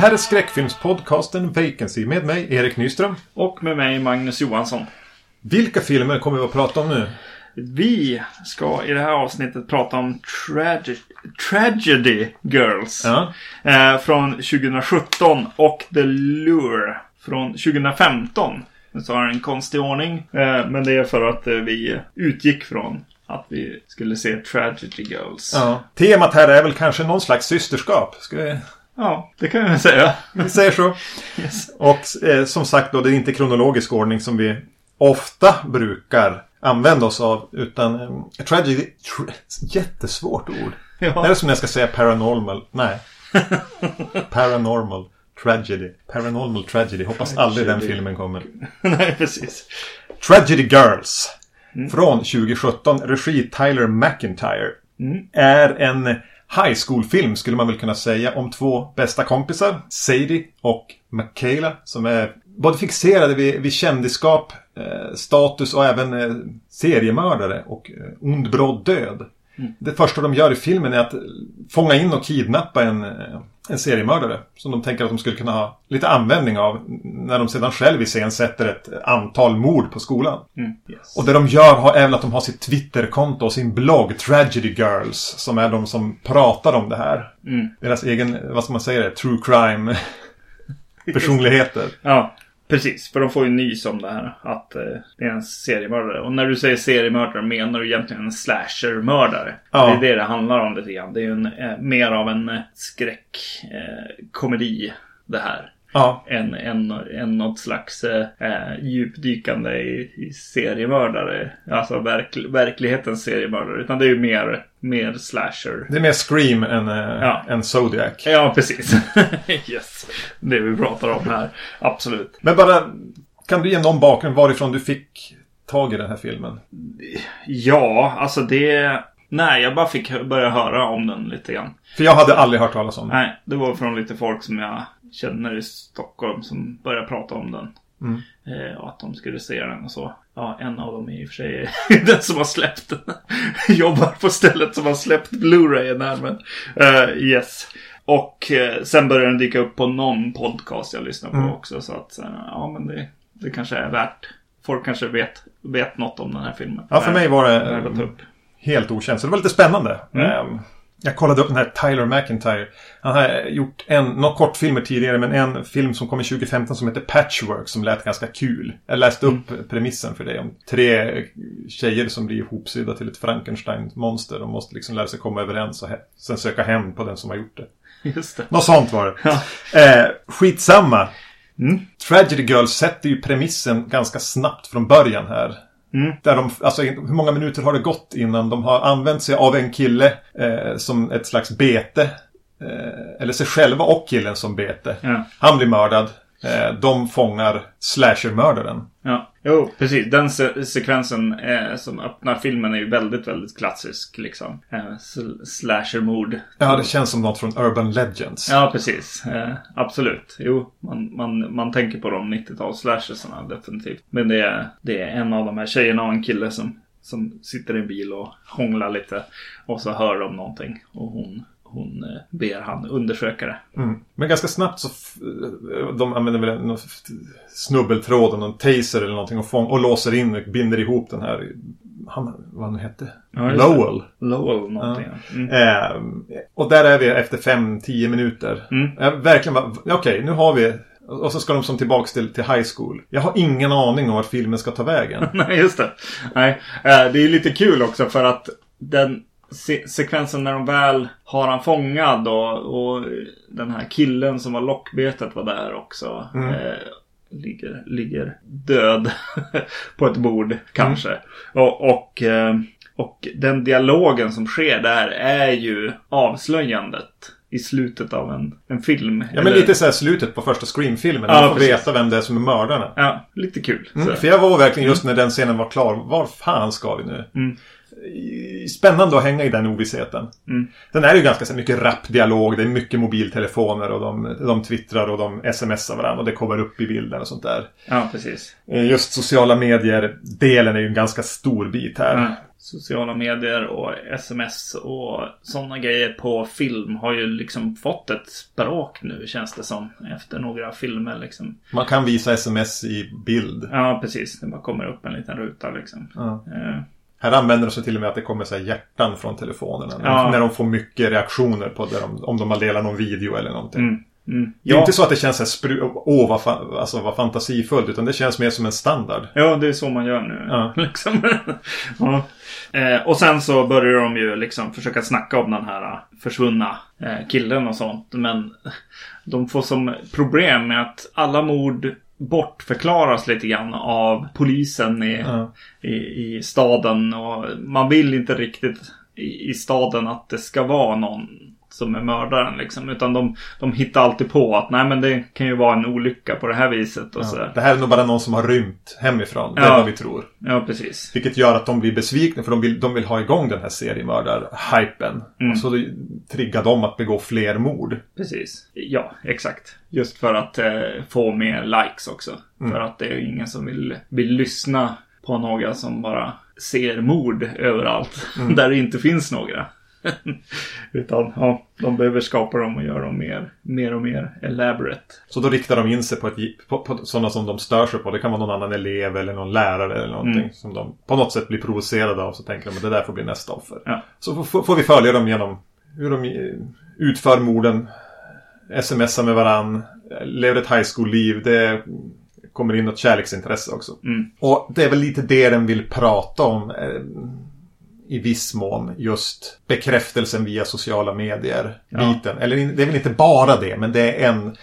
Här är skräckfilmspodcasten Vacancy med mig, Erik Nyström. Och med mig, Magnus Johansson. Vilka filmer kommer vi att prata om nu? Vi ska i det här avsnittet prata om Trage Tragedy Girls. Ja. Eh, från 2017 och The Lure från 2015. Så har en konstig ordning. Eh, men det är för att eh, vi utgick från att vi skulle se Tragedy Girls. ja. Temat här är väl kanske någon slags systerskap. Ska vi... Ja, det kan väl säga. vi säger så. Yes. Och eh, som sagt då, det är inte kronologisk ordning som vi ofta brukar använda oss av. Utan eh, tragedy... Tr jättesvårt ord. Ja. Det är som när jag ska säga paranormal. Nej. Paranormal tragedy. Paranormal tragedy. Hoppas aldrig den Tragedy. filmen kommer. Nej, precis. Tragedy Girls. Från 2017. Regi Tyler McIntyre. Är en high school-film skulle man väl kunna säga. Om två bästa kompisar. Sadie och Michaela. Som är både fixerade vid, vid kändisskap, eh, status och även eh, seriemördare och eh, ond bråd död. Det första de gör i filmen är att fånga in och kidnappa en, eh, en seriemördare. Som de tänker att de skulle kunna ha lite användning av när de sedan själv iscensätter ett antal mord på skolan. Mm. Yes. Och det de gör har även att de har sitt Twitterkonto och sin blogg Tragedy Girls. Som är de som pratar om det här. Mm. Deras egen, vad ska man säga det, true crime personligheter. Ja, precis. För de får ju nys om det här. Att eh, det är en seriemördare. Och när du säger seriemördare menar du egentligen en slashermördare. Ja. Det är det det handlar om lite grann. Det är ju en, eh, mer av en eh, skräckkomedi eh, komedi det här. Ja, Än, än, än något slags eh, djupdykande i, i seriemördare. Alltså verk, verklighetens seriemördare. Utan det är ju mer, mer slasher. det är mer Scream än, eh, Ja. än Zodiac. Ja, precis. yes. Det vi pratar om här. Absolut. Men bara, kan du ge någon bakgrund varifrån du fick tag i den här filmen? Ja, alltså det... Nej, jag bara fick börja höra om den lite grann. För jag hade aldrig hört talas om den. Nej, det var från lite folk som jag känner i Stockholm som började prata om den. Mm. Eh, och att de skulle se den och så. Ja, en av dem är i och för sig den som har släppt den. Jobbar på stället som har släppt Blu-rayen här, men eh, yes. Och eh, sen började den dyka upp på någon podcast jag lyssnar på Mm. också. Så att, eh, ja men det, det kanske är värt. Folk kanske vet, vet något om den här filmen. Ja, för mig var det eh, helt okänt. Så det var lite spännande. Mm. Jag kollade upp den här Tyler McIntyre. Han har gjort en, några kortfilmer tidigare, men en film som kom i 2015 som heter Patchwork som lät ganska kul. Jag läste upp Mm. premissen för det. Om tre tjejer som blir ihopsydda till ett Frankenstein-monster. De måste liksom lära sig komma överens och sen söka hem på den som har gjort det. Just det. Något sånt var det. Ja. Eh, skitsamma. Mm. Tragedy Girls sätter ju premissen ganska snabbt från början här. Mm. Där de, alltså hur många minuter har det gått innan de har använt sig av en kille eh, som ett slags bete. Eh, eller sig själva och killen som bete. Ja. Han blir mördad. Eh, de fångar slashermördaren. Ja, jo, precis. Den se- sekvensen eh, som öppnar filmen är ju väldigt, väldigt klassisk liksom. Eh, sl- Slashermord. Ja, det känns som något från Urban Legends. Ja, precis. Eh, absolut. Jo, man, man, man tänker på de 90-tals-slashersarna definitivt. Men det är, det är en av de här tjejerna och en kille som, som sitter i en bil och hånglar lite. Och så hör de någonting. Och hon, hon eh, ber han undersöka det. Mm. Men ganska snabbt så f- de använder väl f- snubbeltråd och någon taser eller någonting och, fång- och låser in och binder ihop den här han, vad han nu hette? Ja. Lowell. Lowell någonting. Ja. Mm. Eh, och där är vi efter 5-10 minuter. Mm. Jag verkligen bara, okej nu har vi och så ska de som tillbaks till, till high school. Jag har ingen aning om vart filmen ska ta vägen. Nej, just det. Nej, eh, det är lite kul också för att den se- sekvensen när de väl har han fångad och, och den här killen som var lockbetet var där också. Mm. Eh, ligger, ligger död på ett bord kanske. Och, och, eh, och den dialogen som sker där är ju avslöjandet i slutet av en, en film. Ja men lite så här slutet på första Scream-filmen. Ja, man får precis. veta vem det är som är mördarna. Ja, lite kul. Mm, för jag var verkligen just när den scenen var klar. Var fan ska vi nu? Mm. Spännande att hänga i den ovissheten. Mm. Den är ju ganska så mycket rap-dialog. Det är mycket mobiltelefoner och de, de twittrar och de smsar varandra och det kommer upp i bilden och sånt där. Ja, precis. Eh, Just sociala medier-delen är ju en ganska stor bit här. Mm. sociala medier och sms och sådana grejer på film har ju liksom fått ett språk nu känns det som. Efter några filmer liksom. Man kan visa sms i bild. Ja, precis. Det bara kommer upp en liten ruta liksom. Ja. Här använder de sig till och med att det kommer så hjärtan från telefonerna. När, Ja. de, när de får mycket reaktioner på det. De, om de har delat någon video eller någonting. Mm, mm. Det är Ja, inte så att det känns så här, spru- åh vad, fa- alltså, vad fantasifullt. Utan det känns mer som en standard. ja, det är så man gör nu. Ja. liksom. ja. eh, och sen så börjar de ju liksom försöka snacka om den här eh, försvunna eh, killen och sånt. Men de får som problem med att alla mord bortförklaras lite grann av polisen i, Ja. i, i staden. Och man vill inte riktigt i, i staden att det ska vara någon som är mördaren liksom. Utan de, de hittar alltid på att nej men det kan ju vara en olycka på det här viset och Ja. sådär. Det här är nog bara någon som har rymt hemifrån. Det är Ja. vad vi tror. Ja, precis. Vilket gör att de blir besvikna för de vill, de vill ha igång den här seriemördar-hypen. Mm. Och så triggar de att begå fler mord. Precis. Ja, exakt. Just för att eh, få mer likes också. Mm. För att det är ingen som vill, vill lyssna på några som bara ser mord överallt. Mm. Där det inte finns några. Utan ja, de behöver skapa dem och göra dem mer, mer och mer elaborate. Så då riktar de in sig på, ett, på, på sådana som de stör sig på. Det kan vara någon annan elev eller någon lärare eller någonting. Mm. Som de på något sätt blir provocerade av. Så tänker de att det där får bli nästa offer. Ja. Så får, får vi följa dem genom hur de eh, utför morden. Smsar med varann. Lever ett high school-liv. Det kommer in något kärleksintresse också. Mm. Och det är väl lite det den vill prata om. I viss mån just bekräftelsen via sociala medier. Ja. Biten. Eller in- det är väl inte bara det, men det är en,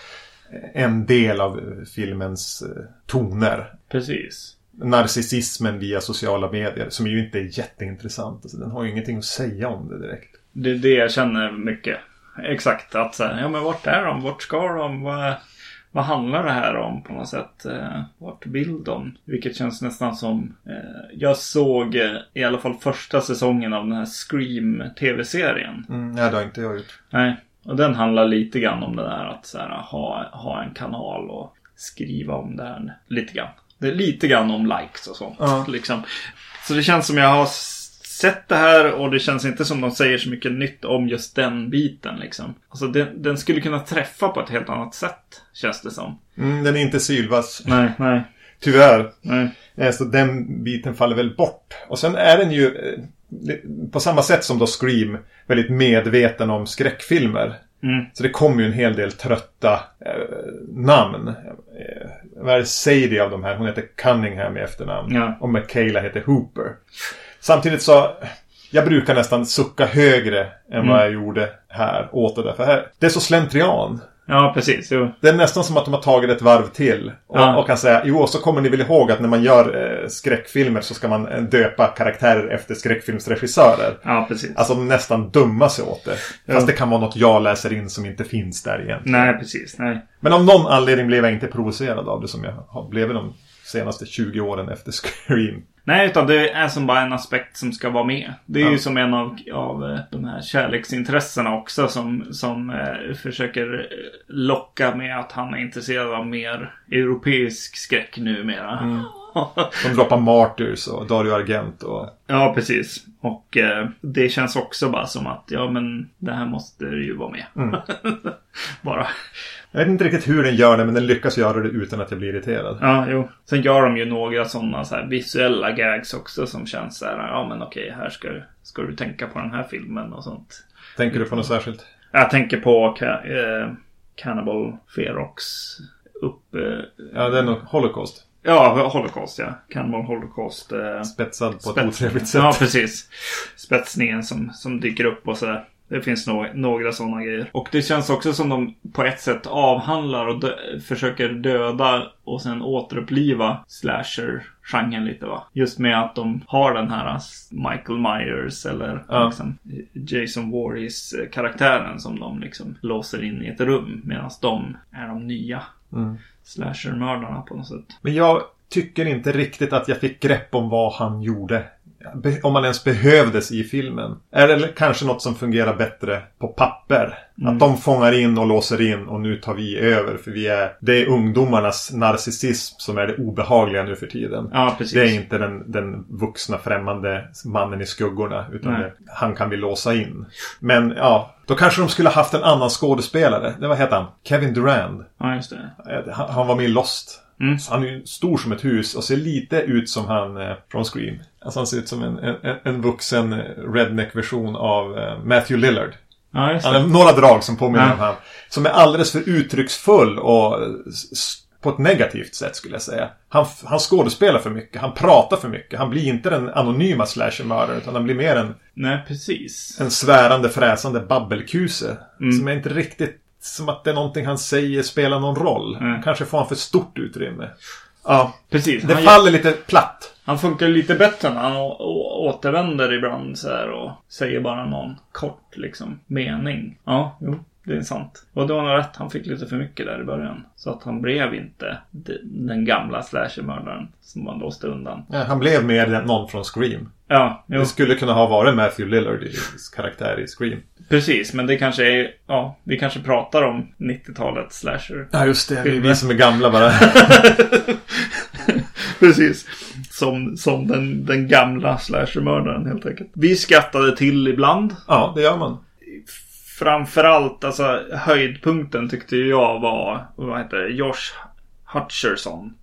en del av filmens eh, toner. Precis. Narcissismen via sociala medier, som ju inte är jätteintressant. Alltså, den har ju ingenting att säga om det direkt. Det är det jag känner mycket. Exakt att så här, ja men vart är de? Vart ska de? Vad, vad handlar det här om på något sätt? Eh, vart vill de? Vilket känns nästan som... Eh, jag såg eh, i alla fall första säsongen av den här Scream tv-serien. Mm, nej, det har inte jag gjort. Nej. Och den handlar lite grann om det där att här, ha, ha en kanal och skriva om det här lite grann. Det är lite grann om likes och sånt. Ja. Liksom. Så det känns som jag har sett det här och det känns inte som de säger så mycket nytt om just den biten. Liksom. Alltså den, den skulle kunna träffa på ett helt annat sätt. Känns det som. Mm, den är inte sylvass. Nej, nej, Tyvärr. nej. Eh, Så den biten faller väl bort. Och sen är den ju eh, på samma sätt som då Scream väldigt medveten om skräckfilmer. Mm. Så det kommer ju en hel del trötta eh, namn. Eh, vad är det Sadie av de här? Hon heter Cunningham i efternamn. Ja. Och Michaela heter Hooper. Samtidigt så jag brukar nästan sucka högre än Mm. vad jag gjorde här åt det där. För här, det är så slentrian. Ja, precis. Jo. Det är nästan som att de har tagit ett varv till. Och, Ja. och kan säga, jo, så kommer ni väl ihåg att när man gör eh, skräckfilmer så ska man eh, döpa karaktärer efter skräckfilmsregissörer. Ja, precis. Alltså nästan dumma sig åt det. Fast Ja. det kan vara något jag läser in som inte finns där egentligen. Nej, precis. Nej. Men av någon anledning blev jag inte provocerad av det som jag har blivit de senaste 20 åren efter Scream. Nej, utan det är som bara en aspekt som ska vara med. Det är Ja. ju som en av, av eh, de här kärleksintressena också som, som eh, försöker eh, locka med att han är intresserad av mer europeisk skräck numera. Mm. De droppar Martyrs och Dario Argent och... ja, precis. Och eh, det känns också bara som att ja, men det här måste ju vara med. Mm. bara. Jag vet inte riktigt hur den gör det, men den lyckas göra det utan att jag blir irriterad. Ja, jo. Sen gör de ju några sådana så visuella gags också som känns så här. Ja, men okej, här ska, ska du tänka på den här filmen och sånt. Tänker du på något särskilt? Jag tänker på eh, Cannibal Ferox upp... Eh, Ja, det är nog Holocaust. ja, Holocaust ja. Cannibal Holocaust. Eh, Spetsad på ett spets- otrevligt sätt. Ja, precis. Spetsningen som, som dyker upp och sådär. Det finns no några sådana grejer. Och det känns också som de på ett sätt avhandlar och dö- försöker döda och sen återuppliva slasher-genren lite va. Just med att de har den här Michael Myers eller Ja. liksom Jason Voorhees-karaktären som de liksom låser in i ett rum. Medan de är de nya Mm. slasher-mördarna på något sätt. Men jag tycker inte riktigt att jag fick grepp om vad han gjorde om man ens behövdes i filmen. Är det kanske något som fungerar bättre på papper? Att de fångar in och låser in och nu tar vi över för vi är... Det är ungdomarnas narcissism som är det obehagliga nu för tiden. Ja, precis. Det är inte den, den vuxna främmande mannen i skuggorna. Utan det, han kan vi låsa in. Men ja, då kanske de skulle haft en annan skådespelare. Det vad heter han? Kevin Durand. Ja, just det. Han, han var med i Lost. Mm. Han är ju stor som ett hus och ser lite ut som han eh, från Scream. Alltså han ser ut som en, en, en vuxen eh, redneck-version av eh, Matthew Lillard. Ja, just Han har några drag som påminner Ja. om han. Som är alldeles för uttrycksfull och på ett negativt sätt skulle jag säga. Han, han skådespelar för mycket, han pratar för mycket. Han blir inte den anonyma slashermördaren utan han blir mer en, Nej, precis. en svärande, fräsande babbelkuse. Mm. Som är inte riktigt som att det är någonting han säger spelar någon roll. Mm. Kanske får han för stort utrymme. Ja, Precis. det Han, faller lite platt. han funkar lite bättre när han återvänder ibland så här och säger bara någon kort liksom mening. Ja, jo. Det är sant. Och det var nog rätt. Han fick lite för mycket där i början. Så att han blev inte de- den gamla slashermördaren som man låste undan. Ja, han blev mer någon från Scream. Ja, jo. Det skulle kunna ha varit Matthew Lillard i karaktär i Scream. Precis, men det kanske är... Ja, vi kanske pratar om 90-talets slasher. Ja, just det. Vi, vi som är gamla bara. Precis. Som, som den, den gamla slashermördaren helt enkelt. Vi skrattade till ibland. Ja, det gör man. Framförallt, alltså höjdpunkten tyckte jag var, vad heter det, Josh Hutcherson.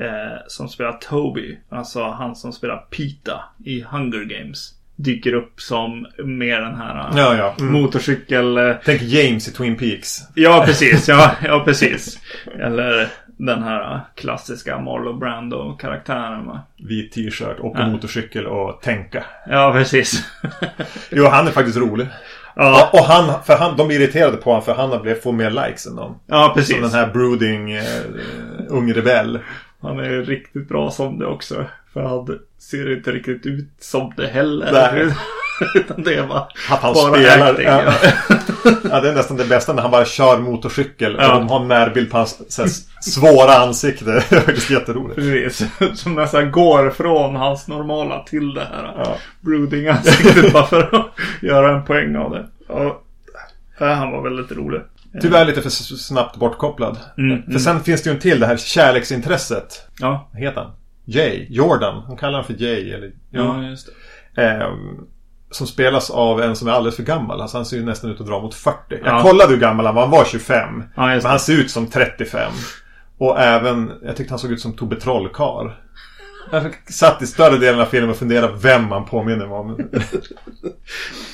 Eh, som spelar Toby. Alltså han som spelar Pita i Hunger Games. Dyker upp som mer den här eh, Ja, ja. Mm. motorcykel... Eh, Tänk James i Twin Peaks. Ja, precis. Ja, ja, precis. Eller den här klassiska Marlon Brando-karaktären. va? Vit t-shirt, åka Ja. motorcykel och tänka. Ja, precis. Jo, han är faktiskt rolig. Ja, Och, och han, för han, de blir irriterade på honom för han har blivit, får mer likes än dem. ja precis. Som den här brooding eh, ung rebell. Han är riktigt bra som det också. För han ser inte riktigt ut som det heller. Nej. Utan det är bara, Att han bara spelar. acting. ja. Ja. det är nästan det bästa när han bara kör motorcykel. Ja. Och de har närbild på hans här, svåra ansikte. Det är faktiskt jätteroligt. Precis. Som nästan går från hans normala till det här Ja. brooding-ansiktet. bara för att göra en poäng av det. Ja. Ja, Han var väldigt rolig. Tyvärr lite för snabbt bortkopplad. Mm, För sen finns det ju en till, det här kärleksintresset. Ja, Vad heter han? Jay. Jordan. Hon kallar honom för Jay. Eller, ja just det. Ehm, som spelas av en som är alldeles för gammal. Alltså han ser ju nästan ut att dra mot 40. Jag Ja. kollade hur gammal han var. Han var 25. Ja, just Men han det. ser ut som 35. Och även, jag tyckte han såg ut som Tobbe Trollkarl. Jag satt i större delen av filmen och funderade vem han påminner mig om.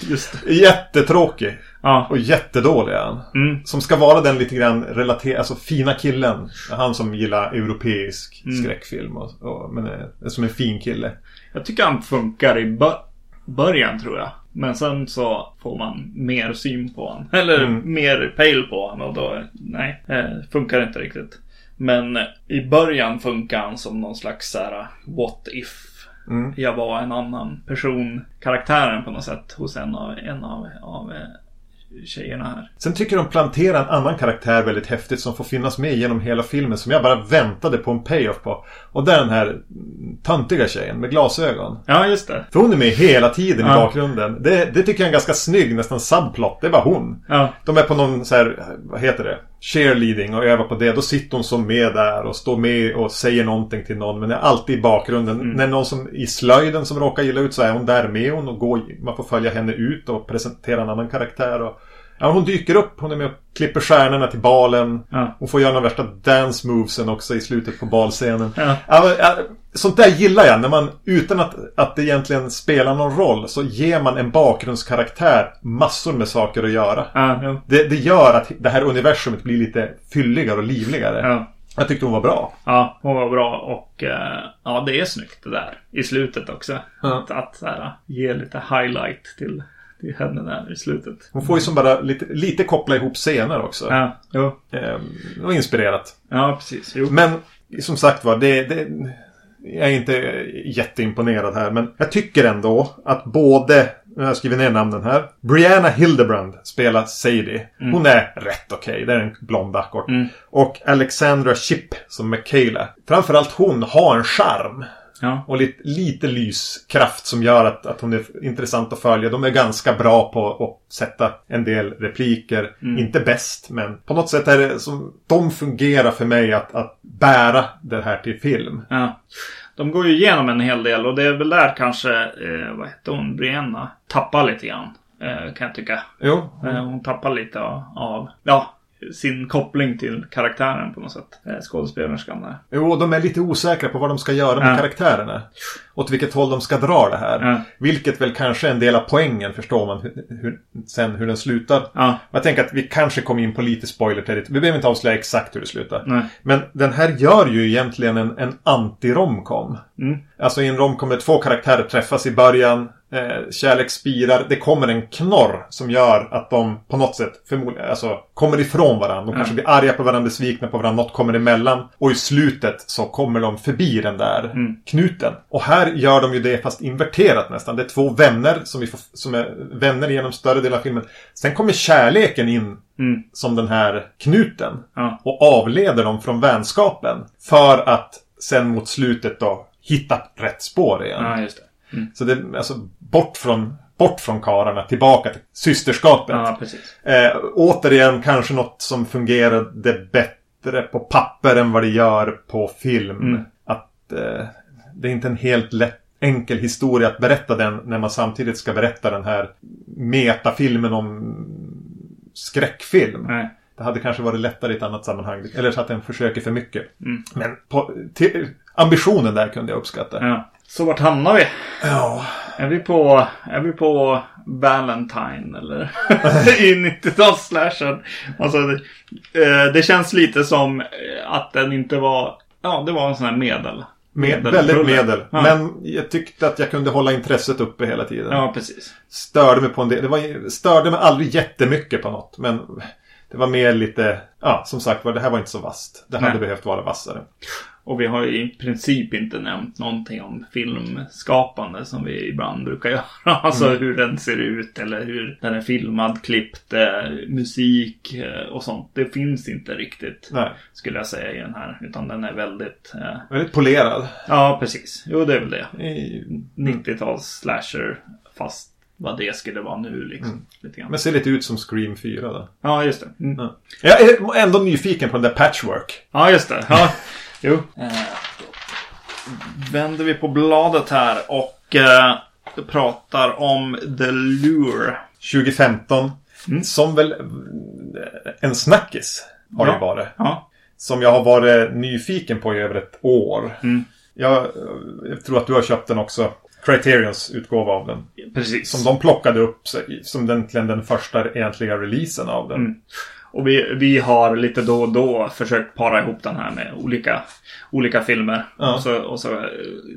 Just det. Jättetråkig. Ja. Och jättedålig är han. Mm. Som ska vara den lite grann relaterad, alltså fina killen. Han som gillar europeisk Mm. skräckfilm. Och, och, men är som en fin kille. Jag tycker han funkar i bö- början tror jag. Men sen så får man mer syn på honom. Eller Mm. mer pejl på honom och då, nej, eh, funkar inte riktigt. Men eh, i början funkar han som någon slags så här, what if Mm. jag var en annan person, karaktären på något sätt hos en av, en av, av eh, tjejerna här. Sen tycker de planterar en annan karaktär väldigt häftigt som får finnas med genom hela filmen som jag bara väntade på en payoff på. Och det är den här töntiga tjejen med glasögon. Ja, just det. För hon är med hela tiden i Ja. bakgrunden. Det, det tycker jag är en ganska snygg, nästan subplot. Det är bara hon. Ja, De är på någon så här, vad heter det? Cheerleading och övar på det. Då sitter hon som med där och står med och säger någonting till någon. Men är alltid i bakgrunden. Mm. När någon som i slöjden som råkar illa ut så är hon där med hon och går, man får följa henne ut och presentera en annan karaktär. Och, ja, hon dyker upp. Hon är med och klipper stjärnorna till balen. Ja. Hon får göra de värsta dance movesen också i slutet på balscenen. Ja, ja, sånt där gillar jag. När man utan att, att det egentligen spelar någon roll så ger man en bakgrundskaraktär massor med saker att göra. ja, ja. Det, det gör att det här universumet blir lite fylligare och livligare. ja. Jag tyckte hon var bra. Ja, hon var bra och eh, ja, det är snyggt det där. I slutet också. Att, att här, ge lite highlight till, till henne där i slutet. Hon får ju som bara lite, lite koppla ihop scener också. Ja, jo. Ehm, och inspirerat. Ja, precis. Jo. Men som sagt var, det, det, jag är inte jätteimponerad här. Men jag tycker ändå att både, nu har jag skrivit ner namnen här. Brianna Hildebrand spelar Sadie. Hon är rätt okej. Det är en blond ackord. Mm. Och Alexandra Shipp som Michaela. Framförallt hon har en charm. Ja. Och lite, lite lyskraft som gör att, att hon är intressant att följa. De är ganska bra på att sätta en del repliker. Inte bäst, men på något sätt är det som... De fungerar för mig att, att bära det här till film. Ja. De går ju igenom en hel del och det är väl där kanske, eh, vad heter hon, Brianna, tappar lite grann. Eh, kan jag tycka. Jo, Eh, hon tappar lite av, av, ja, sin koppling till karaktären på något sätt. Eh, skådespelerskan där. Jo, de är lite osäkra på vad de ska göra med Ja. karaktärerna. Åt vilket håll de ska dra det här. Ja. Vilket väl kanske är en del av poängen, förstår man hur, hur, sen hur den slutar. Ja, Jag tänker att vi kanske kom in på lite spoiler det. Vi behöver inte avslöja exakt hur det slutar. nej. Men den här gör ju egentligen en, en anti-romcom. Mm. Alltså i en romcom där två karaktärer träffas i början. Eh, kärlek spirar. Det kommer en knorr som gör att de på något sätt förmodligen, alltså, kommer ifrån varandra. De kanske blir arga på varandra, besvikna på varandra. Något kommer emellan. Och i slutet så kommer de förbi den där knuten. Och här gör de ju det fast inverterat nästan. Det är två vänner som, vi får, som är vänner genom större delen av filmen. Sen kommer kärleken in Mm. som den här knuten. Ja. Och avleder dem från vänskapen. För att sen mot slutet då hitta rätt spår igen. Ja, det. Så det alltså bort från, bort från kararna, tillbaka till systerskapet. Ja, precis. Eh, återigen kanske något som fungerade bättre på papper än vad det gör på film. Mm. Att eh, det är inte en helt lätt enkel historia att berätta den när man samtidigt ska berätta den här metafilmen om skräckfilm. Nej. Det hade kanske varit lättare i ett annat sammanhang. Eller så att den försöker för mycket. Mm. Men på, till, ambitionen där kunde jag uppskatta. Ja. Så vart hamnar vi? Ja. Är vi på, är vi på Valentine eller? I 90-talsslashen. Alltså, det, eh, det känns lite som eh, att den inte var, ja det var en sån här medel. Med, Medel- väldigt medel. Ja. Men jag tyckte att jag kunde hålla intresset uppe hela tiden. Ja, precis. Störde mig på en del. Det var, störde mig aldrig jättemycket på något. Men det var mer lite... Ja, som sagt var, det här var inte så vasst. Det hade Nej. behövt vara vassare. Och vi har ju i princip inte nämnt någonting om filmskapande som vi ibland brukar göra. Alltså Mm. hur den ser ut eller hur den är filmad, klippt, eh, musik eh, och sånt. Det finns inte riktigt, Nej. skulle jag säga i den här. Utan den är väldigt... Eh, Väldigt polerad. ja, precis. Jo, det är väl det. I, 90-tals slasher fast vad det skulle vara nu liksom. Lite grann. men ser lite ut som Scream 4 då. Ja, just det. Mm. Ja. Jag är ändå nyfiken på den där Patchwork. Ja, just det. Ja, jo. Eh, vänder vi på bladet här och eh, pratar om The Lure. 2015. Mm. Som väl en snackis har det Ja. ju varit. Ja, Som jag har varit nyfiken på i över ett år. Mm. Jag, jag tror att du har köpt den också. Criterions utgåva av den. precis. Som de plockade upp som egentligen den första egentliga releasen av den. Mm. Och vi, vi har lite då och då försökt para ihop den här med olika, olika filmer. Ja. Och, så, och så eh,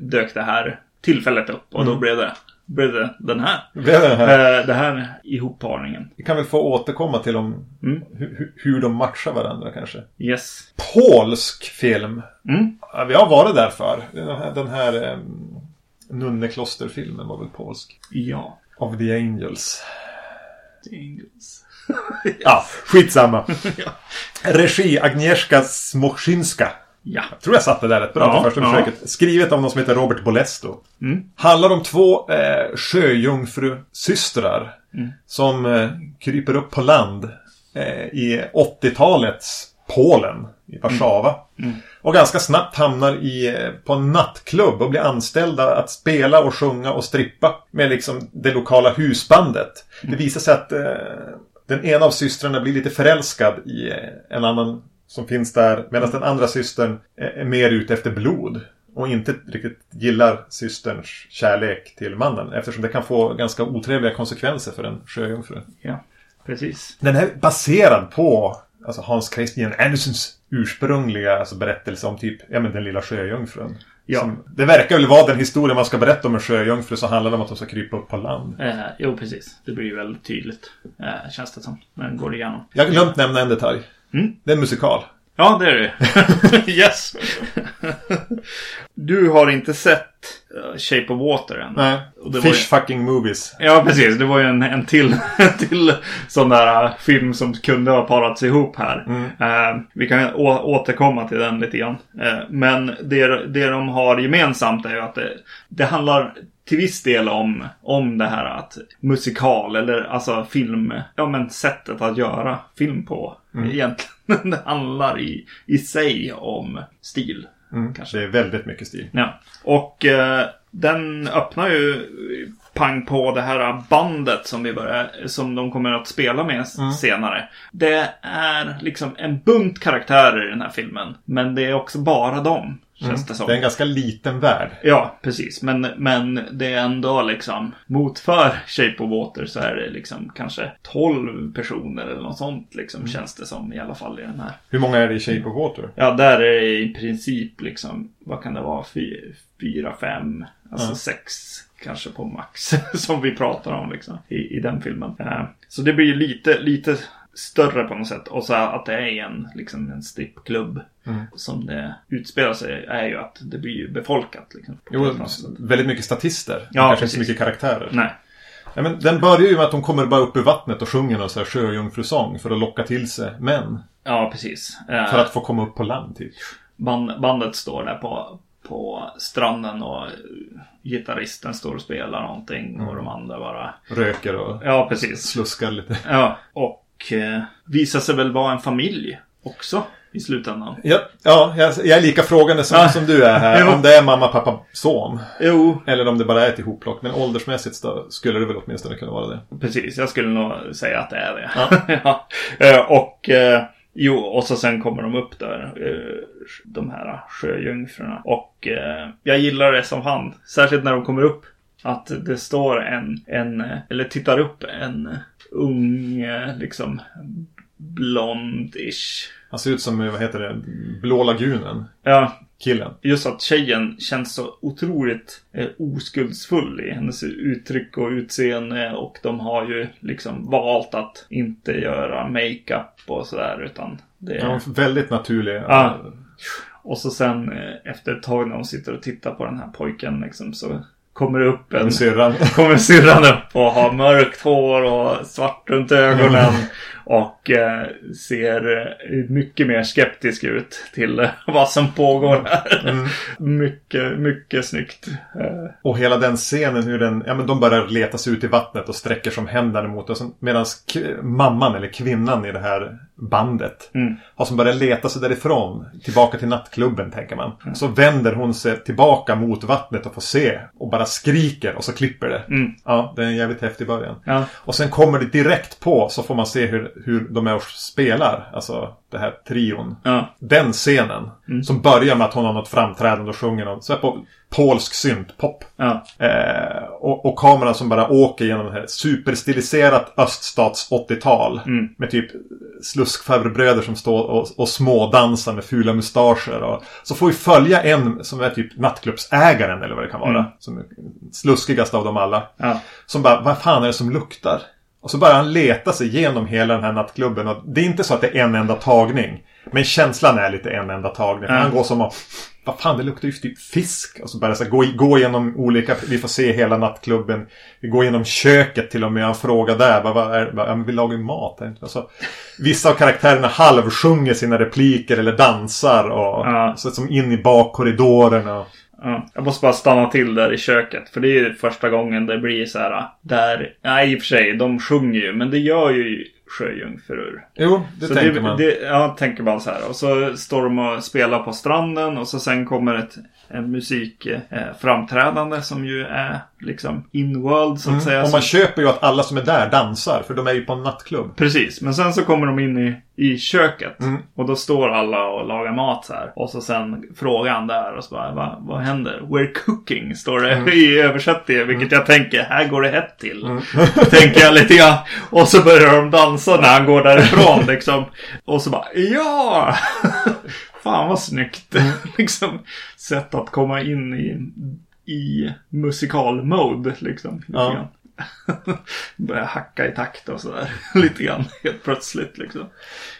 dök det här tillfället upp och då Mm. blev det, blev det den här. Det blev den här. Eh, det här ihopparningen. Vi kan väl få återkomma till om, Mm. hur, hur de matchar varandra kanske. Yes. Polsk film. Mm. Vi har varit där för. Den här, den här um, Nunneklosterfilmen var väl polsk. Ja. Of the Angels. Jingles. Ja, skitsamma. Ja. Regi Agnieszka Smoczynska. Ja. Jag tror jag satte det där rätt bra Ja, på första ja. försöket. Skrivet av någon som heter Robert Bolesto. Mm. Handlar om två eh, sjöjungfrusystrar. Mm. Som eh, kryper upp på land eh, i 80-talets Polen. I Warszawa. Mm. Och ganska snabbt hamnar i, eh, på en nattklubb och blir anställda att spela och sjunga och strippa med liksom det lokala husbandet. Mm. Det visar sig att eh, den ena av systrarna blir lite förälskad i eh, en annan som finns där. Medan den andra systern är är mer ute efter blod. Och inte riktigt gillar systerns kärlek till mannen. Eftersom det kan få ganska otrevliga konsekvenser för en sjöjungfru. Ja. Precis. Den är baserad på alltså Hans Christian Andersens ursprungliga alltså, berättelse om typ ja, men den lilla sjöjungfrun. Ja. Som, det verkar väl vara den historia man ska berätta om en sjöjungfru så handlar om att de ska krypa upp på land. Eh, jo, precis. Det blir ju väldigt tydligt. Eh, känns det som. Den går igenom. Jag har glömt nämna en detalj. Mm. Det är en musikal. Ja, det är det. yes. du har inte sett uh, Shape of Water än. Nej. Fish ju... fucking movies. Ja, precis. Det var ju en, en till, till sån där uh, film som kunde ha parats ihop här. Mm. Uh, vi kan återkomma till den lite grann. men det, det de har gemensamt är ju att det, det handlar till viss del om, om det här att musikal eller alltså film, ja men sättet att göra film på. Mm. Egentligen det handlar i, i sig om stil. Mm. Kanske. Det är väldigt mycket stil. Ja. Och eh, den öppnar ju pang på det här bandet som vi börjar, som de kommer att spela med mm. senare. Det är liksom en bunt karaktärer i den här filmen. Men det är också bara dem. Känns mm. det som. Det är en ganska liten värld. Ja, precis. Men, men det är ändå liksom motför Shape of Water så är det liksom kanske 12 personer eller något sånt liksom mm. känns det som i alla fall i den här. Hur många är det i Shape of Water? Ja, där är det i princip liksom, vad kan det vara, fyra, fem, alltså mm. sex kanske på max som vi pratar om liksom i, i den filmen. Uh, så det blir lite, lite större på något sätt. Och så att det är en, liksom en strippklubb mm. som det utspelar sig är ju att det blir ju befolkat. Liksom, jo, väldigt mycket statister. Ja, kanske inte så mycket karaktärer. Nej. Ja, men den börjar ju med att de kommer bara upp ur vattnet och sjunger någon så här sjöjungfrusång för att locka till sig män. Ja, precis. För att få komma upp på land typ. Band, bandet står där på, på stranden och gitarristen står och spelar någonting mm. och de andra bara Röker och ja, precis. sluskar lite. Ja, och och eh, visar sig väl vara en familj också i slutändan. Ja, ja jag, jag är lika frågande som, ja. som du är här. om det är mamma, pappa, son. Jo. Eller om det bara är ett ihopplock. Men åldersmässigt skulle det väl åtminstone kunna vara det. Precis, jag skulle nog säga att det är det. Ja. ja. Eh, och eh, jo, och så sen kommer de upp där. Eh, de här sjöjungfrurna. Och jag gillar det som han. Särskilt när de kommer upp. Att det står en, en eller tittar upp en ung, liksom blondish. Han ser ut som, vad heter det, Blå lagunen. Ja. Killen. Just att tjejen känns så otroligt eh, oskuldsfull i hennes uttryck och utseende. Och de har ju liksom valt att inte göra makeup och sådär utan det är... Ja, väldigt naturlig. Ja. Och så sen eh, efter ett tag när hon sitter och tittar på den här pojken liksom så kommer upp en... Syrran. Kommer syrran upp och har mörkt hår och svart runt ögonen. Och eh, ser eh, mycket mer skeptisk ut till vad som pågår här. Mm. mycket, mycket snyggt. Eh. Och hela den scenen hur den, ja men de börjar leta sig ut i vattnet och sträcker som händerna mot oss. Medan mamman eller kvinnan i det här bandet mm. har som börjar leta sig därifrån. Tillbaka till nattklubben tänker man. Mm. Så vänder hon sig tillbaka mot vattnet och får se. Och bara skriker och så klipper det. Mm. Ja, det är en jävligt häftig början. Ja. Och sen kommer det direkt på så får man se hur hur de är och spelar. Alltså det här trion. Ja. Den scenen. Mm. Som börjar med att hon har något framträdande och sjunger något. Så på polsk syntpop. Ja. Eh, och, och, kameran som bara åker genom det här superstiliserat öststats 80-tal. Mm. Med typ sluskfarbröder som står och, och smådansar med fula mustascher. Och, så får vi följa en som är typ nattklubbsägaren eller vad det kan vara. Mm. Som sluskigast av dem alla. Ja. Som bara, vad fan är det som luktar? Och så börjar han leta sig igenom hela den här nattklubben. Och det är inte så att det är en enda tagning. Men känslan är lite en enda tagning. Mm. Han går som att... Vad fan, det luktar ju typ fisk. Och så börjar han gå, gå igenom olika... Vi får se hela nattklubben. Vi går igenom köket till och med. Han frågar där. Vad, vad är, vad, vi lagar ju mat. Alltså, vissa av karaktärerna halvsjunger sina repliker eller dansar. Och, mm. så som in i bakkorridorerna. Ja, jag måste bara stanna till där i köket. För det är ju första gången det blir så här. Där, nej i och för sig, de sjunger ju. Men det gör ju sjöjungfrur. Jo, det så tänker det, man. Det, ja, tänker man så här. Och så står de och spelar på stranden. Och så sen kommer ett musikframträdande som ju är liksom in-world så att mm. säga. Och man köper ju att alla som är där dansar för de är ju på en nattklubb. Precis, men sen så kommer de in i, i köket. Mm. Och då står alla och lagar mat så här. Och så sen frågar han där och så bara, vad, vad händer? We're cooking, står det mm. i översättningen. Vilket jag tänker, här går det hett till. Mm. tänker jag lite grann. Och så börjar de dansa när han går därifrån liksom. Och så bara, ja! Fan vad snyggt. Mm. liksom, sätt att komma in i, i musikal-mode. Liksom, ja. börjar hacka i takt och sådär. Lite grann helt plötsligt liksom.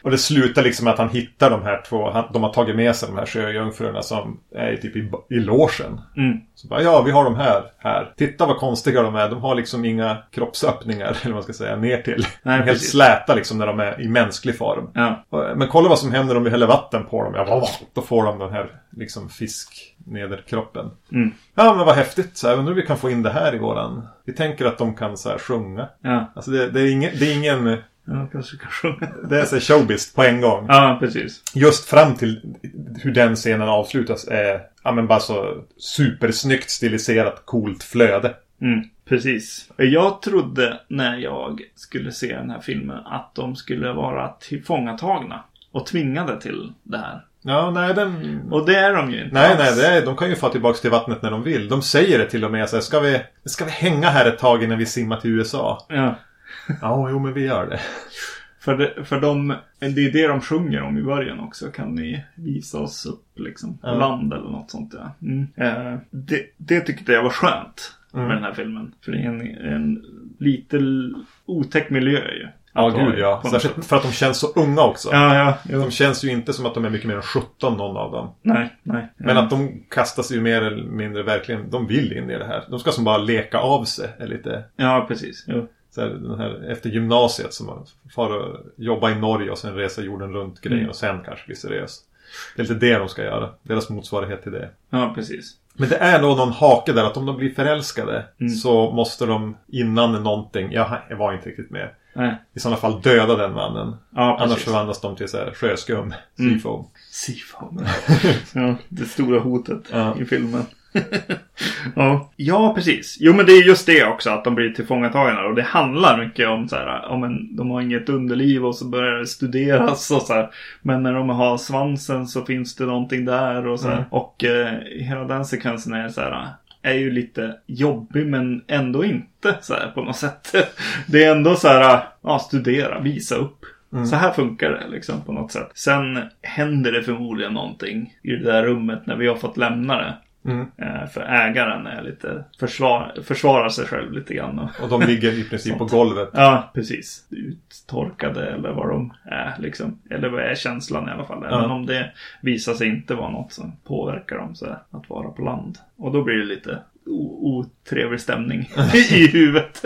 Och det slutar liksom med att han hittar de här två. Han, de har tagit med sig de här sjöjungfrurna som är typ i, i logen. Mm. Så bara, ja, vi har de här här. Titta vad konstiga de är. De har liksom inga kroppsöppningar, eller vad man ska säga, ner till. Nej, helt precis. släta liksom när de är i mänsklig form. Ja. Men kolla vad som händer om vi häller vatten på dem. Ja, då får de den här liksom fisk nederkroppen. Mm. Ja, men vad häftigt. Så här, undrar om vi kan få in det här i våran... Vi tänker att de kan så här sjunga. Ja. Alltså det, det, är, ingen, det är ingen... Ja, kanske kan sjunga. Det är så showbiz på en gång. Ja, precis. Just fram till hur den scenen avslutas är ja, men bara så supersnyggt stiliserat coolt flöde. Mm, precis. Jag trodde när jag skulle se den här filmen att de skulle vara tillfångatagna och tvingade till det här. Ja, nej den... Och det är de ju inte Nej, nej, det är, de kan ju få tillbaka till vattnet när de vill. De säger det till och med så här, ska vi, ska vi hänga här ett tag innan vi simmar till USA? Ja. Ja, jo men vi gör det. För, det, för de, det är det de sjunger om i början också. Kan ni visa oss upp liksom Ja. land eller något sånt ja. Mm. Eh, det, det tyckte jag var skönt Mm. med den här filmen. För det är en, en lite otäck miljö ju. Ja, Att gud ja. Särskilt för att de känns så unga också. Ja, ja. Jo. De känns ju inte som att de är mycket mer än 17 någon av dem. Nej, nej. Men att de kastas ju mer eller mindre verkligen, de vill in i det här. De ska som bara leka av sig. Är lite, Ja, precis. Jo. så här, den här, efter gymnasiet som man far och jobba i Norge och sen resa jorden runt grejen Mm. och sen kanske bli seriös. Det är lite det de ska göra. Deras motsvarighet till det. Ja, precis. Men det är nog någon hake där att om de blir förälskade Mm. så måste de innan någonting, jag var inte riktigt med. Nej. I sådana fall döda den mannen. Ja, Annars förvandlas de till så här sjöskum. Mm. Seafoam. Seafoam. ja, det stora hotet Ja. i filmen. ja. ja, precis. Jo, men det är just det också att de blir tillfångatagna. Och det handlar mycket om så här, om en, de har inget underliv och så börjar det studeras och så här. Men när de har svansen så finns det någonting där och så här. Mm. Och eh, hela den sekvensen är så här. Är ju lite jobbig men ändå inte så här på något sätt. Det är ändå så här, ja studera, visa upp. Mm. Så här funkar det liksom på något sätt. Sen händer det förmodligen någonting i det där rummet när vi har fått lämna det. Mm. Eh, För ägaren är lite försvar, försvarar sig själv lite grann. Och, Och de ligger i princip på golvet. ja, precis. Uttorkade eller vad de är liksom. Eller vad är känslan i alla fall. Även Ja. om det visar sig inte vara något som påverkar dem så att vara på land. Och då blir det lite otrevlig stämning i huvudet.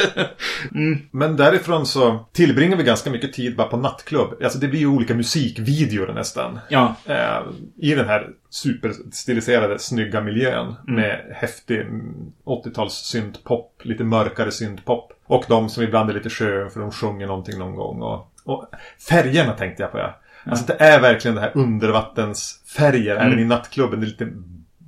mm. Men därifrån så tillbringar vi ganska mycket tid bara på nattklubb. Alltså det blir ju olika musikvideor nästan. Ja, Eh, I den här superstiliserade, snygga miljön. Mm. Med häftig mm, 80-tals syntpop, lite mörkare syntpop. Och de som ibland är lite skö för de sjunger någonting någon gång. Och, och färgerna tänkte jag på ja. Alltså det är verkligen det här undervattensfärger Mm. även i nattklubben. Det är lite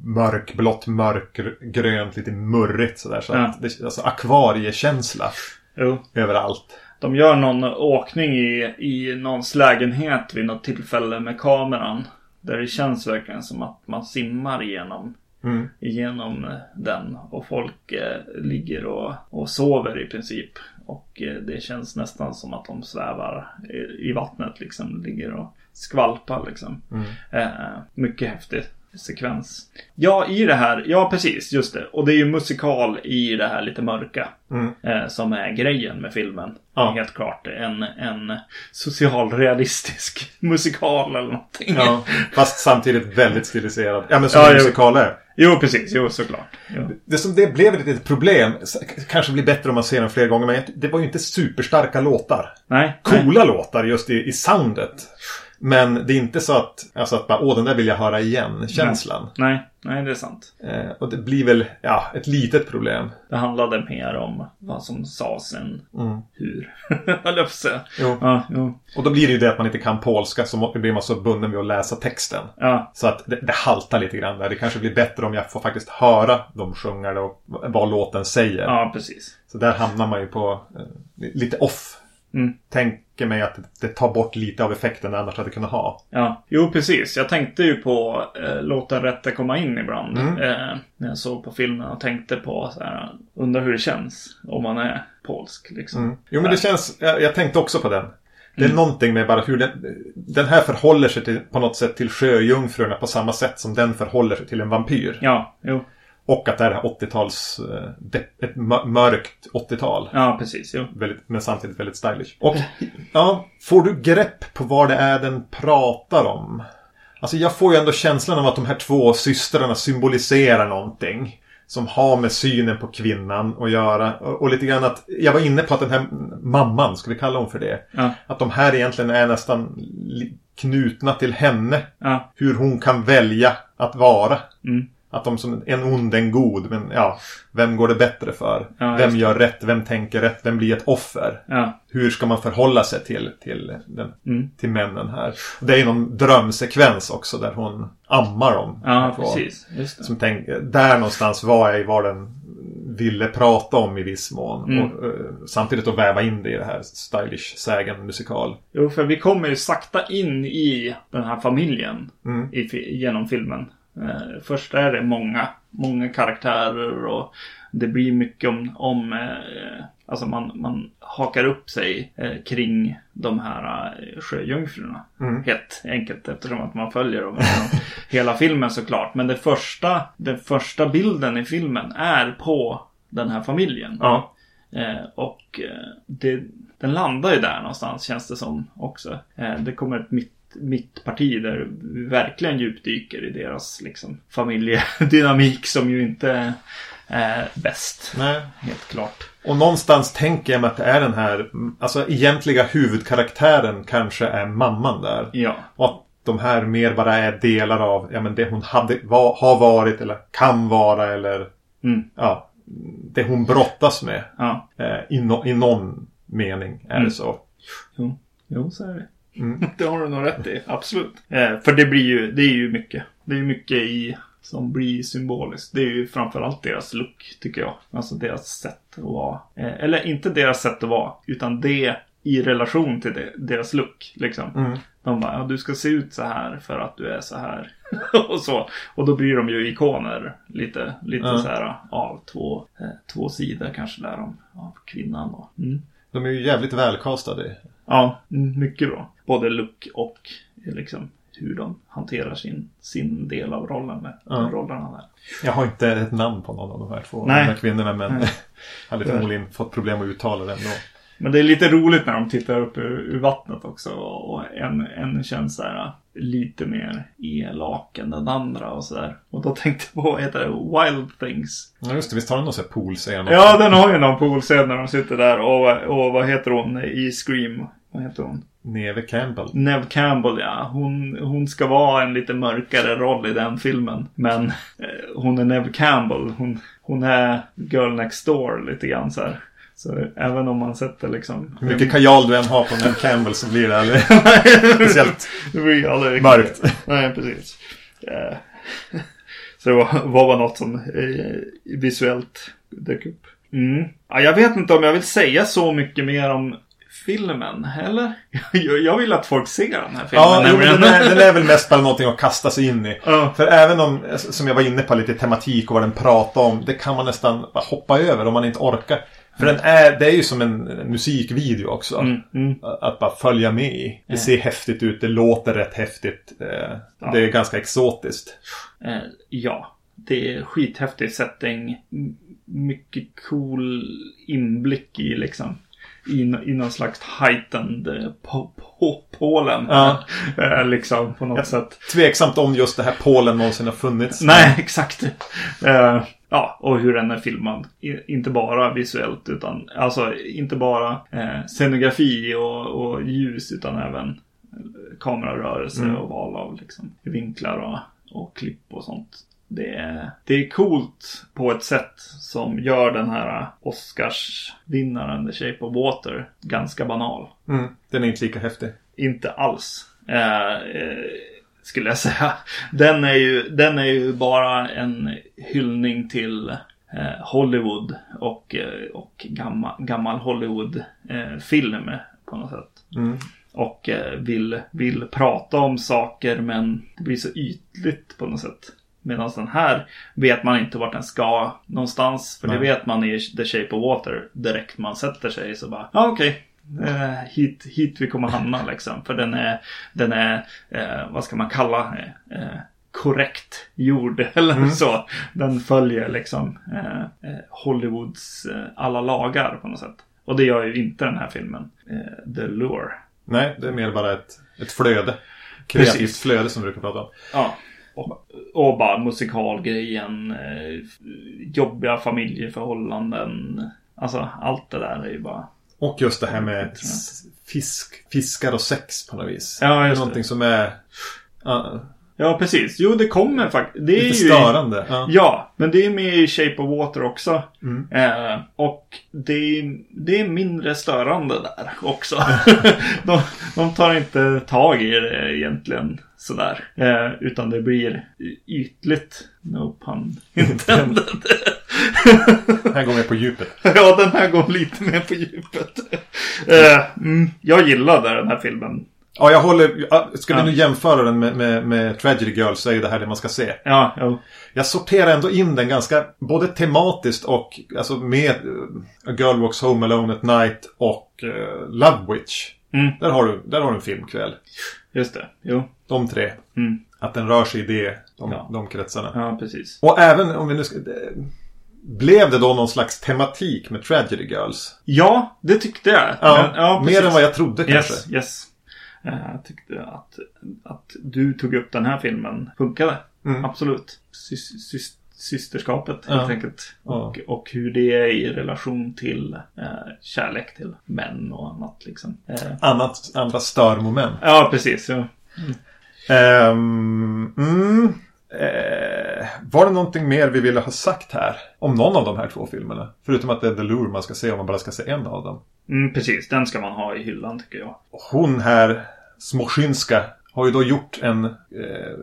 mörkblått, mörkgrönt, lite murrigt sådär. Så Ja. att det, alltså akvariekänsla jo. överallt. De gör någon åkning i, i någons lägenhet vid något tillfälle med kameran. Där det känns verkligen som att man simmar igenom, Mm. igenom eh, den. Och folk eh, ligger och, och sover i princip. Och eh, det känns nästan som att de svävar i, i vattnet liksom. Ligger och skvalpar liksom. Mm. Eh, mycket häftig sekvens. Ja, i det här. Ja, precis. Just det. Och det är ju musikal i det här lite mörka. Mm. Eh, som är grejen med filmen. Ja. Helt klart. En, en socialrealistisk musikal eller någonting. Ja, fast samtidigt väldigt stiliserad. Ja, men som Ja, musikal är. Jo, precis. Jo, såklart. Jo. Det som det blev ett litet problem, kanske blir bättre om man ser den flera gånger, men det var ju inte superstarka låtar. Nej. nej. Coola låtar just i, i soundet. Men det är inte så att, alltså att bara, åh den där vill jag höra igen, känslan. Nej, nej, det är sant. Eh, och det blir väl, ja, ett litet problem. Det handlade mer om vad som sades än Mm. hur. Höll jag. Jo. Ja, jo. Och då blir det ju det att man inte kan polska, så blir man så bunden vid att läsa texten. Ja, Så att det, det haltar lite grann där. Det kanske blir bättre om jag får faktiskt höra de sjunga och vad låten säger. ja, precis. Så där hamnar man ju på eh, lite off. Mm. Tänker mig att det, tar bort lite av effekten det annars hade kunnat ha. Ja, jo precis. Jag tänkte ju på eh, Låt den rätte komma in ibland. Mm. Eh, när jag såg på filmen och tänkte på så här, undrar hur det känns om man är polsk liksom. Mm. Jo men det känns, jag, jag tänkte också på den. Det är Mm. någonting med bara hur den, den här förhåller sig till, på något sätt till sjöjungfrurna på samma sätt som den förhåller sig till en vampyr. Ja, jo. Och att det är 80-tals... eh, Ett mö- mörkt 80-tal. Ja, precis. Jo. Väldigt, men samtidigt väldigt stylish. Och ja, får du grepp på vad det är den pratar om? Alltså jag får ju ändå känslan av att de här två systrarna symboliserar någonting. Som har med synen på kvinnan att göra. Och, och lite grann att, jag var inne på att den här mamman, ska vi kalla hon för det? Ja. Att de här egentligen är nästan knutna till henne. Ja. Hur hon kan välja att vara. Mm. Att de som en ond, en god. Men ja, vem går det bättre för? Ja, vem gör rätt? Vem tänker rätt? Vem blir ett offer? Ja. Hur ska man förhålla sig till, till, den, Mm. till männen här? Det är ju någon drömsekvens också där hon ammar dem. Ja, precis. Som tänk, där någonstans var jag i vad den ville prata om i viss mån. Mm. Och, eh, samtidigt att väva in det i det här stylish sägen musikal. Jo, för vi kommer ju sakta in i den här familjen Mm. i, genom filmen. Eh, först är det många, många karaktärer och det blir mycket om, om eh, alltså man, man hakar upp sig eh, kring de här sjöjungfrurna. Mm. Helt enkelt eftersom att man följer dem hela filmen såklart. Men det första, den första bilden i filmen är på den här familjen. Ja. Och det, den landar ju där någonstans känns det som också. Det kommer ett mitt, mittparti där vi verkligen djupdyker i deras liksom, familjedynamik som ju inte är bäst. Nej. Helt klart. Och någonstans tänker jag mig att det är den här, alltså egentliga huvudkaraktären kanske är mamman där. Ja. Och att de här mer bara är delar av ja, men det hon hade, var, har varit eller kan vara eller Mm. ja, det hon brottas med. Ja. Eh, i, no, I någon mening är Mm. det så. Jo. jo, så är det. Mm. Det har du nog rätt i. Absolut. Eh, för det blir ju, det är ju mycket. Det är mycket i som blir symboliskt. Det är ju framförallt deras look, tycker jag. Alltså deras sätt att vara. Eh, eller inte deras sätt att vara, utan det i relation till det, deras look. Liksom. Mm. De bara, ja, du ska se ut så här för att du är så här. och så. Och då blir de ju ikoner. Lite, lite Ja. så här av två, eh, två sidor kanske där om, av kvinnan. Och, mm. De är ju jävligt välkastade. Ja, mm, mycket bra. Både look och liksom hur de hanterar sin, sin del av rollen med de rollerna där. Jag har inte ett namn på någon av de här två Nej. de här kvinnorna men Nej. hade förmodligen fått problem att uttala det ändå. Men det är lite roligt när de tittar upp ur, ur vattnet också. Och en, en känns så här lite mer elak än den andra och sådär. Och då tänkte jag på, vad heter det? Wild Things. Ja just det, visst har den någon sån här poolscen Ja, den har ju någon poolscen när de sitter där. Och, och vad heter hon i Scream? Vad heter hon? Neve Campbell. Nev Campbell ja. Hon, hon ska vara en lite mörkare roll i den filmen. Men eh, hon är Nev Campbell. Hon, hon är Girl Next Door lite grann så här. Så även om man sätter liksom... Hur mycket kajal du än har på Neve Campbell så blir det aldrig speciellt det blir ju aldrig riktigt. mörkt. Nej, precis. Eh, Så det var, var något som eh, visuellt dök upp. Mm. Ja, jag vet inte om jag vill säga så mycket mer om filmen, eller? Jag, vill att folk ser den här filmen. Ja, jo, den, är, den är väl mest bara någonting att kasta sig in i. Ja. För även om, som jag var inne på, lite tematik och vad den pratar om. Det kan man nästan hoppa över om man inte orkar. För den är, det är ju som en musikvideo också. Mm, mm. Att bara följa med i. Det ser häftigt ut, det låter rätt häftigt. Eh, Ja. Det är ganska exotiskt. Eh, ja, det är skithäftig setting. Mycket cool inblick i liksom. I, i någon slags heightened på, på Polen. Ja. Eh, liksom på något Ja. sätt. Tveksamt om just det här Polen någonsin har funnits. Nej, exakt. Eh, ja, och hur den är filmad. I, inte bara visuellt utan alltså inte bara eh, scenografi och, och ljus utan även eh, kamerarörelse Mm. och val av liksom, vinklar och, och klipp och sånt. Det är, det är coolt på ett sätt som gör den här Oscarsvinnaren The Shape of Water ganska banal. Mm, den är inte lika häftig. Inte alls. Eh, eh, skulle jag säga. Den är ju, den är ju bara en hyllning till eh, Hollywood och, eh, och gammal, gammal Hollywood-film på något sätt. Mm. Och eh, vill, vill prata om saker men det blir så ytligt på något sätt. Medan den här vet man inte vart den ska någonstans. För det Nej. vet man i The Shape of Water direkt man sätter sig så bara, ja okej. Eh, hit, hit vi kommer hamna liksom. För den är, den är eh, vad ska man kalla eh, eh, korrekt gjord eller så. Den följer liksom eh, eh, Hollywoods alla lagar på något sätt. Och det gör ju inte den här filmen. The Lure. Nej, det är mer bara ett, ett flöde. Kreativt Precis. flöde som vi brukar prata om. Ja. Och, bara musikalgrejen. Eh, jobbiga familjeförhållanden. Alltså allt det där är ju bara... Och just det här med fisk, fiskar och sex på något vis. Ja, det just någonting som är ja, Ja, precis. Jo, det kommer faktiskt. Det är lite ju... störande. Ja. Ja, men det är med i Shape of Water också. Mm. Eh, och det är, det är mindre störande där också. de, de tar inte tag i det egentligen sådär. Eh, utan det blir ytligt. No pun intended. Här går vi på djupet. ja, den här går lite mer på djupet. Eh, mm, jag gillade den här filmen. Ja, jag håller... Ska vi nu jämfara den med, med, med Tragedy Girl så är ju det här det man ska se. Ja, jo. Jag sorterar ändå in den ganska både tematiskt och alltså med uh, A Girl Walks Home Alone at Night och uh, Love Witch. Mm. Där, har du, där har du en filmkväll. Just det. Jo. De tre. Mm. Att den rör sig i det, de, Ja. de kretsarna. Ja, precis. Och även om vi nu ska... det- Blev det då någon slags tematik med Tragedy Girls? Ja, det tyckte jag. Ja, Men- ja mer än vad jag trodde kanske. Yes, yes. Eh, Jag tyckte att, att du tog upp den här filmen funkade. Mm. Absolut. Sys, sys, systerskapet Ja. helt enkelt. Ja. Och, och hur det är i relation till eh, kärlek till män och annat liksom. Eh, Annat, andra störmoment. ja, precis. Ja. Ehm, mm, eh, var det någonting mer vi ville ha sagt här? Om någon av de här två filmerna? Förutom att det är The Lure man ska se om man bara ska se en av dem. Mm, precis, den ska man ha i hyllan tycker jag. Hon här, Smoszynska, har ju då gjort en eh,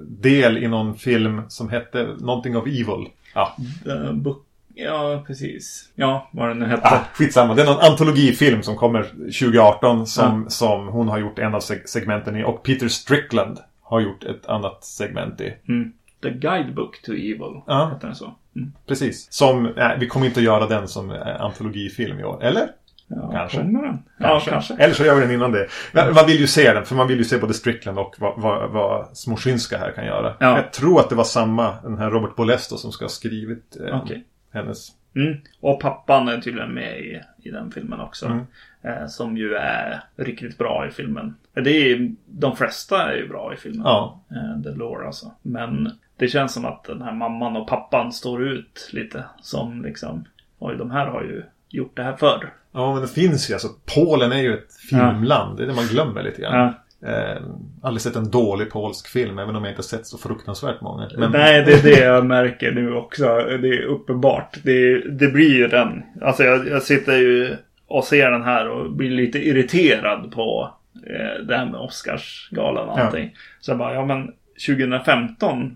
del i någon film som hette någonting of Evil. Ja, Uh, book... Ja, precis. Ja, vad den nu hette. ah, skitsamma. Det är någon antologifilm som kommer 2018 som, som hon har gjort en av seg- segmenten i. Och Peter Strickland har gjort ett annat segment i. Mm. The Guidebook to Evil. Ja. Heter den så? Mm. Precis. Som, nej, vi kommer inte att göra den som eh, antologifilm i år. Eller? Ja, Kanske. den? Ja, kanske. Eller så gör vi den innan det. Man vill ju se den, för man vill ju se både Strickland och vad, vad, vad Smoszynska här kan göra. Ja. Jag tror att det var samma, den här Robert Bolesto som ska ha skrivit eh, Okej. hennes. Mm. Och pappan är tydligen med i, i den filmen också. Mm. Eh, som ju är riktigt bra i filmen. Det är, de flesta är ju bra i filmen. Ja. Eh, The Lore alltså. Men det känns som att den här mamman och pappan står ut lite. Som liksom, oj de här har ju gjort det här förr. Ja, men det finns ju alltså. Polen är ju ett filmland. Det är det man glömmer lite grann. Ja. Eh, aldrig sett en dålig polsk film, även om jag inte sett så fruktansvärt många. Men, Nej, det är det jag märker nu också. Det är uppenbart. Det, det blir ju den. Alltså jag, jag sitter ju och ser den här och blir lite irriterad på eh, det här med Oscarsgalan och Ja. allting. Så jag bara, ja men 2015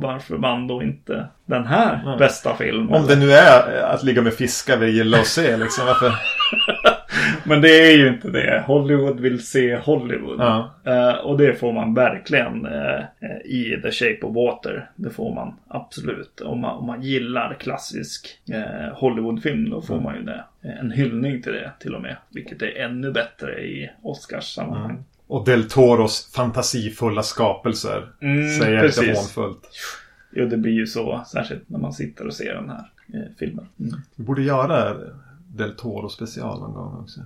varför vann då inte den här Nej. bästa film? Om det nu är att ligga med fiskar vi gillar att se liksom. Varför? Men det är ju inte det. Hollywood vill se Hollywood. Ja. Eh, och det får man verkligen eh, i The Shape of Water. Det får man absolut. Om man, om man gillar klassisk eh, Hollywoodfilm då får man ju det. En hyllning till det till och med. Vilket är ännu bättre i Oscars sammanhang. Och Del Toros fantasifulla skapelser. Mm, säger lite hånfullt. Jo, det blir ju så. Särskilt när man sitter och ser den här eh, filmen. Mm. Vi borde göra Del Toro special någon gång också.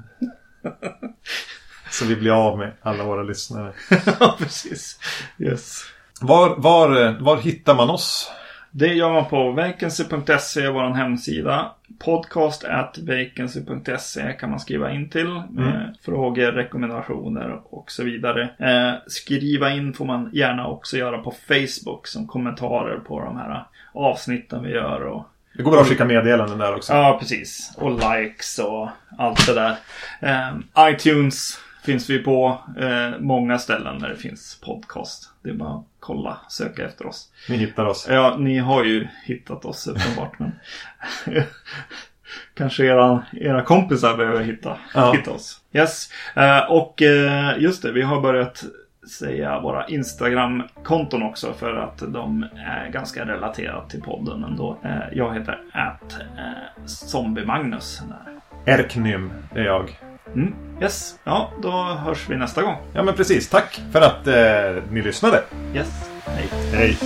Så vi blir av med alla våra lyssnare. ja, precis. Yes. Var, var, var hittar man oss? Det gör man på vacancy.se, vår hemsida. Podcast at vacancy.se kan man skriva in till. Med frågor, rekommendationer och så vidare. Eh, skriva in får man gärna också göra på Facebook som kommentarer på de här avsnitten vi gör. Och, Det går bra att skicka meddelanden där också. ja, precis. Och likes och allt det där. Eh, iTunes finns vi på. Eh, många ställen där det finns podcast. Det är bara att kolla, söka efter oss. Ni hittar oss. Ja, ni har ju hittat oss uppenbart. men Kanske era, era kompisar behöver hitta, Ja. hitta oss. Yes. Eh, och eh, just det, vi har börjat säga våra Instagram-konton också för att de är ganska relaterat till podden ändå. Eh, jag heter at eh, Zombiemagnus. Erknym, är jag. Mm. Yes, ja då hörs vi nästa gång. Ja men precis. Tack för att eh, ni lyssnade. Yes. Hej. Hej.